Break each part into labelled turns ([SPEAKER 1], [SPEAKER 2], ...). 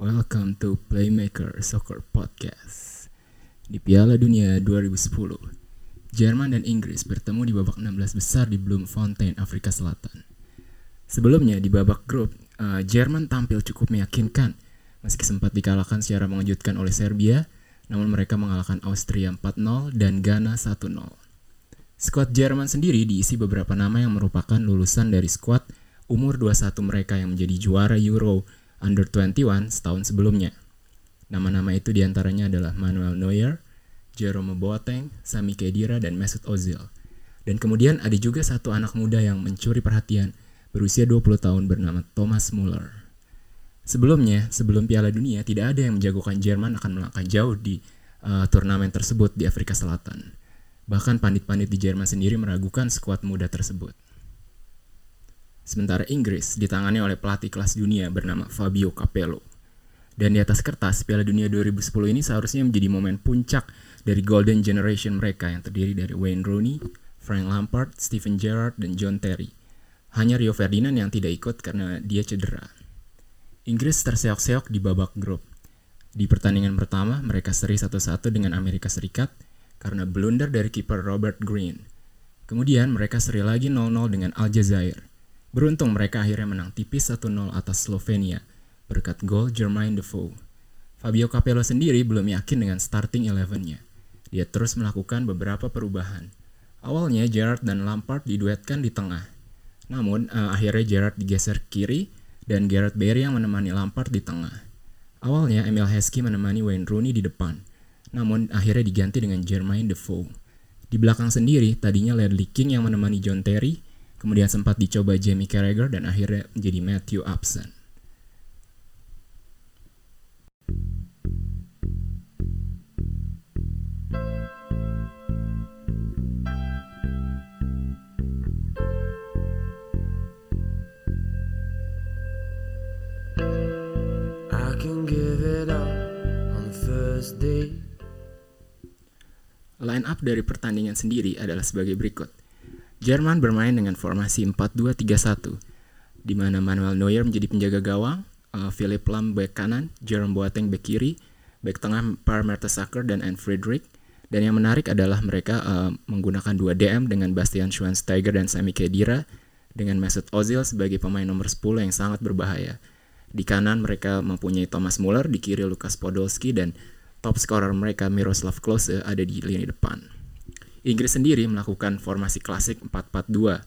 [SPEAKER 1] welcome to Playmaker Soccer Podcast. Di Piala Dunia 2010, Jerman dan Inggris bertemu di babak 16 besar di Bloemfontein, Afrika Selatan. Sebelumnya di babak grup, uh, Jerman tampil cukup meyakinkan meski sempat dikalahkan secara mengejutkan oleh Serbia, namun mereka mengalahkan Austria 4-0 dan Ghana 1-0. Skuad Jerman sendiri diisi beberapa nama yang merupakan lulusan dari skuad umur 21 mereka yang menjadi juara Euro Under 21 setahun sebelumnya. Nama-nama itu di antaranya adalah Manuel Neuer, Jerome Boateng, Sami Khedira, dan Mesut Ozil. Dan kemudian ada juga satu anak muda yang mencuri perhatian berusia 20 tahun bernama Thomas Muller. Sebelumnya, sebelum Piala Dunia, tidak ada yang menjagokan Jerman akan melangkah jauh di uh, turnamen tersebut di Afrika Selatan. Bahkan pandit-pandit di Jerman sendiri meragukan skuad muda tersebut. Sementara Inggris ditangani oleh pelatih kelas dunia bernama Fabio Capello. Dan di atas kertas, Piala Dunia 2010 ini seharusnya menjadi momen puncak dari Golden Generation mereka yang terdiri dari Wayne Rooney, Frank Lampard, Steven Gerrard, dan John Terry. Hanya Rio Ferdinand yang tidak ikut karena dia cedera. Inggris terseok-seok di babak grup. Di pertandingan pertama, mereka seri satu-satu dengan Amerika Serikat karena blunder dari kiper Robert Green. Kemudian mereka seri lagi 0-0 dengan Aljazair. Beruntung mereka akhirnya menang tipis 1-0 atas Slovenia berkat gol Jermaine Defoe. Fabio Capello sendiri belum yakin dengan starting eleven-nya. Dia terus melakukan beberapa perubahan. Awalnya Gerrard dan Lampard diduetkan di tengah. Namun uh, akhirnya Gerrard digeser kiri dan Gareth Barry yang menemani Lampard di tengah. Awalnya Emil Heskey menemani Wayne Rooney di depan. Namun akhirnya diganti dengan Jermaine Defoe. Di belakang sendiri, tadinya Ledley King yang menemani John Terry, Kemudian sempat dicoba Jamie Carragher dan akhirnya menjadi Matthew Upson. Line up dari pertandingan sendiri adalah sebagai berikut. Jerman bermain dengan formasi 4-2-3-1, di mana Manuel Neuer menjadi penjaga gawang, uh, Philip Lahm bek kanan, Jerome Boateng bek kiri, bek tengah Per Mertesacker dan Anne Friedrich, dan yang menarik adalah mereka uh, menggunakan dua DM dengan Bastian Schweinsteiger dan Sami Khedira, dengan Mesut Ozil sebagai pemain nomor 10 yang sangat berbahaya. Di kanan mereka mempunyai Thomas Muller, di kiri Lukas Podolski, dan top scorer mereka Miroslav Klose ada di lini depan. Inggris sendiri melakukan formasi klasik 4-4-2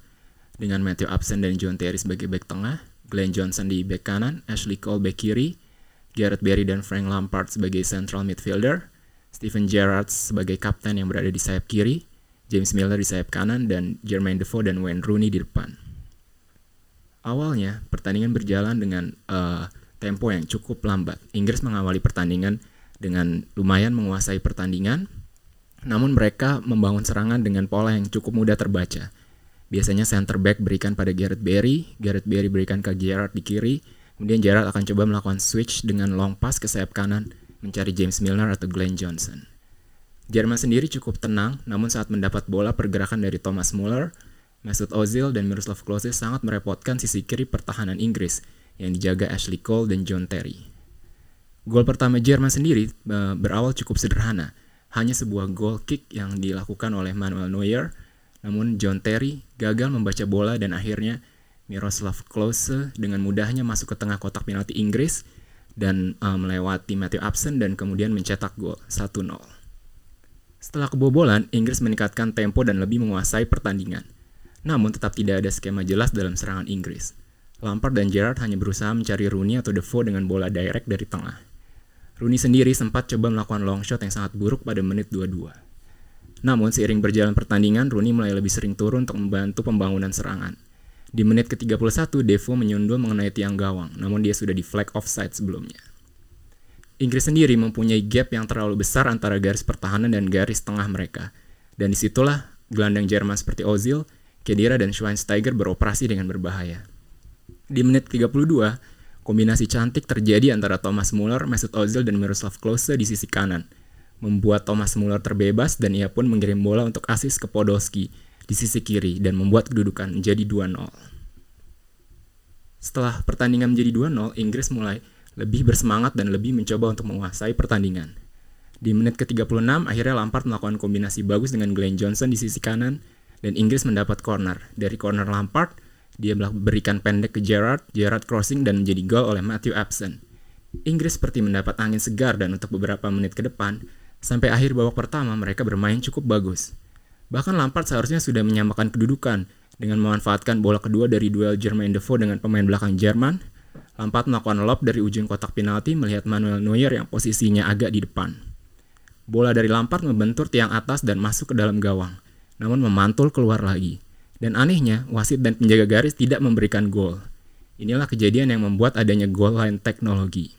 [SPEAKER 1] dengan Matthew Upson dan John Terry sebagai back tengah, Glenn Johnson di back kanan, Ashley Cole back kiri, Gareth Barry dan Frank Lampard sebagai central midfielder, Steven Gerrard sebagai kapten yang berada di sayap kiri, James Milner di sayap kanan, dan Jermaine Defoe dan Wayne Rooney di depan. Awalnya, pertandingan berjalan dengan uh, tempo yang cukup lambat. Inggris mengawali pertandingan dengan lumayan menguasai pertandingan, namun mereka membangun serangan dengan pola yang cukup mudah terbaca. Biasanya center back berikan pada Gareth Barry, Gareth Barry berikan ke Gerrard di kiri, kemudian Gerrard akan coba melakukan switch dengan long pass ke sayap kanan, mencari James Milner atau Glenn Johnson. Jerman sendiri cukup tenang, namun saat mendapat bola pergerakan dari Thomas Muller, Mesut Ozil dan Miroslav Klose sangat merepotkan sisi kiri pertahanan Inggris yang dijaga Ashley Cole dan John Terry. Gol pertama Jerman sendiri eh, berawal cukup sederhana, hanya sebuah goal kick yang dilakukan oleh Manuel Neuer, namun John Terry gagal membaca bola dan akhirnya Miroslav Klose dengan mudahnya masuk ke tengah kotak penalti Inggris dan uh, melewati Matthew Upson dan kemudian mencetak gol 1-0. Setelah kebobolan, Inggris meningkatkan tempo dan lebih menguasai pertandingan. Namun tetap tidak ada skema jelas dalam serangan Inggris. Lampard dan Gerrard hanya berusaha mencari Rooney atau Defoe dengan bola direct dari tengah. Rooney sendiri sempat coba melakukan long shot yang sangat buruk pada menit 22. Namun seiring berjalan pertandingan, Rooney mulai lebih sering turun untuk membantu pembangunan serangan. Di menit ke-31, Devo menyundul mengenai tiang gawang, namun dia sudah di flag offside sebelumnya. Inggris sendiri mempunyai gap yang terlalu besar antara garis pertahanan dan garis tengah mereka. Dan di situlah gelandang Jerman seperti Ozil, Kedira, dan Schweinsteiger beroperasi dengan berbahaya. Di menit 32, Kombinasi cantik terjadi antara Thomas Muller, Mesut Ozil, dan Miroslav Klose di sisi kanan, membuat Thomas Muller terbebas dan ia pun mengirim bola untuk asis ke Podolski di sisi kiri dan membuat kedudukan menjadi 2-0. Setelah pertandingan menjadi 2-0, Inggris mulai lebih bersemangat dan lebih mencoba untuk menguasai pertandingan. Di menit ke-36, akhirnya Lampard melakukan kombinasi bagus dengan Glenn Johnson di sisi kanan, dan Inggris mendapat corner. Dari corner Lampard, dia berikan pendek ke Gerrard, Gerrard crossing dan menjadi gol oleh Matthew Absen. Inggris seperti mendapat angin segar dan untuk beberapa menit ke depan, sampai akhir babak pertama mereka bermain cukup bagus. Bahkan Lampard seharusnya sudah menyamakan kedudukan dengan memanfaatkan bola kedua dari duel Jermaine Defoe dengan pemain belakang Jerman. Lampard melakukan lob dari ujung kotak penalti melihat Manuel Neuer yang posisinya agak di depan. Bola dari Lampard membentur tiang atas dan masuk ke dalam gawang, namun memantul keluar lagi. Dan anehnya, wasit dan penjaga garis tidak memberikan gol. Inilah kejadian yang membuat adanya goal line teknologi.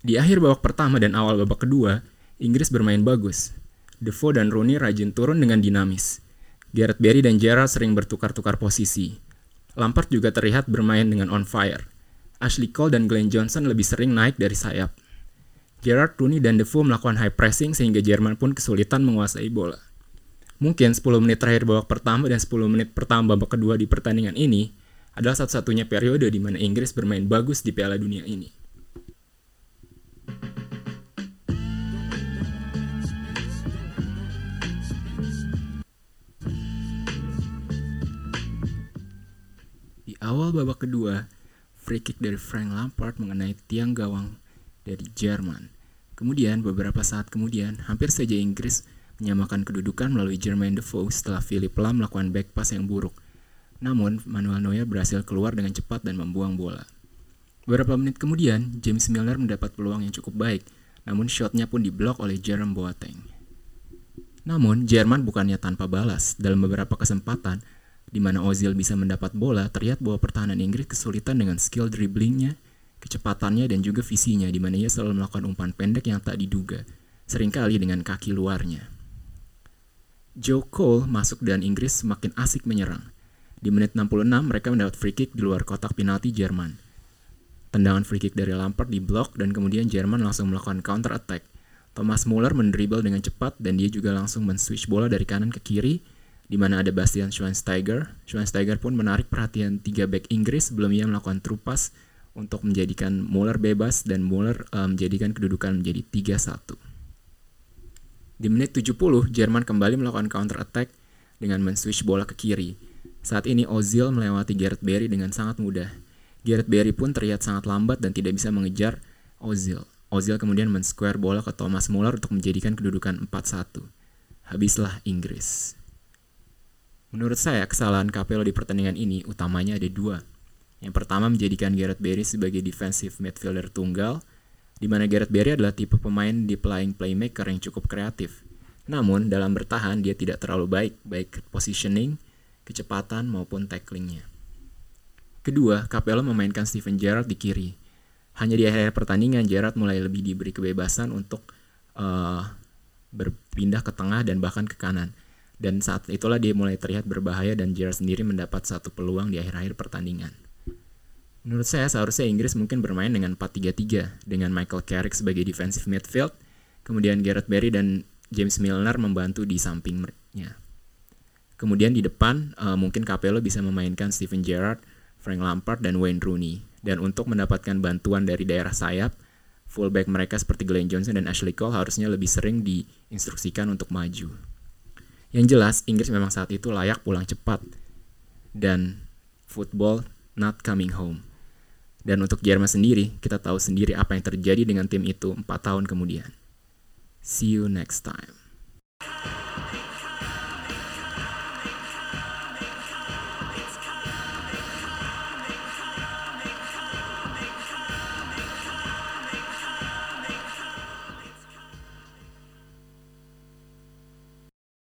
[SPEAKER 1] Di akhir babak pertama dan awal babak kedua, Inggris bermain bagus. Defoe dan Rooney rajin turun dengan dinamis. Gareth Barry dan Gerrard sering bertukar-tukar posisi. Lampard juga terlihat bermain dengan on fire. Ashley Cole dan Glenn Johnson lebih sering naik dari sayap. Gerrard, Rooney, dan Defoe melakukan high pressing sehingga Jerman pun kesulitan menguasai bola. Mungkin 10 menit terakhir babak pertama dan 10 menit pertama babak kedua di pertandingan ini adalah satu-satunya periode di mana Inggris bermain bagus di Piala Dunia ini. Di awal babak kedua, free kick dari Frank Lampard mengenai tiang gawang dari Jerman. Kemudian beberapa saat kemudian, hampir saja Inggris menyamakan kedudukan melalui Jermaine Defoe setelah Philip Lam melakukan back pass yang buruk. Namun, Manuel Neuer berhasil keluar dengan cepat dan membuang bola. Beberapa menit kemudian, James Milner mendapat peluang yang cukup baik, namun shotnya pun diblok oleh Jerome Boateng. Namun, Jerman bukannya tanpa balas. Dalam beberapa kesempatan, di mana Ozil bisa mendapat bola, terlihat bahwa pertahanan Inggris kesulitan dengan skill dribblingnya, kecepatannya, dan juga visinya, di mana ia selalu melakukan umpan pendek yang tak diduga, sering kali dengan kaki luarnya. Joe Cole masuk dan Inggris semakin asik menyerang. Di menit 66 mereka mendapat free kick di luar kotak penalti Jerman. Tendangan free kick dari Lampard diblok dan kemudian Jerman langsung melakukan counter attack. Thomas Muller mendribble dengan cepat dan dia juga langsung men-switch bola dari kanan ke kiri di mana ada Bastian Schweinsteiger. Schweinsteiger pun menarik perhatian tiga back Inggris sebelum ia melakukan trupas untuk menjadikan Muller bebas dan Muller um, menjadikan kedudukan menjadi 3-1. Di menit 70, Jerman kembali melakukan counter attack dengan men-switch bola ke kiri. Saat ini Ozil melewati Gareth Barry dengan sangat mudah. Gareth Barry pun terlihat sangat lambat dan tidak bisa mengejar Ozil. Ozil kemudian men-square bola ke Thomas Muller untuk menjadikan kedudukan 4-1. Habislah Inggris. Menurut saya, kesalahan Capello di pertandingan ini utamanya ada dua. Yang pertama menjadikan Gareth Barry sebagai defensive midfielder tunggal, di mana Gareth Barry adalah tipe pemain di playing playmaker yang cukup kreatif. Namun, dalam bertahan dia tidak terlalu baik, baik positioning, kecepatan maupun tacklingnya. Kedua, Capello memainkan Steven Gerrard di kiri. Hanya di akhir pertandingan, Gerrard mulai lebih diberi kebebasan untuk uh, berpindah ke tengah dan bahkan ke kanan. Dan saat itulah dia mulai terlihat berbahaya dan Gerrard sendiri mendapat satu peluang di akhir-akhir pertandingan. Menurut saya seharusnya Inggris mungkin bermain dengan 4-3-3 dengan Michael Carrick sebagai defensive midfield, kemudian Gareth Barry dan James Milner membantu di sampingnya. Kemudian di depan uh, mungkin Capello bisa memainkan Steven Gerrard, Frank Lampard dan Wayne Rooney. Dan untuk mendapatkan bantuan dari daerah sayap, fullback mereka seperti Glenn Johnson dan Ashley Cole harusnya lebih sering diinstruksikan untuk maju. Yang jelas, Inggris memang saat itu layak pulang cepat. Dan football not coming home. Dan untuk Jerman sendiri, kita tahu sendiri apa yang terjadi dengan tim itu 4 tahun kemudian. See you next time.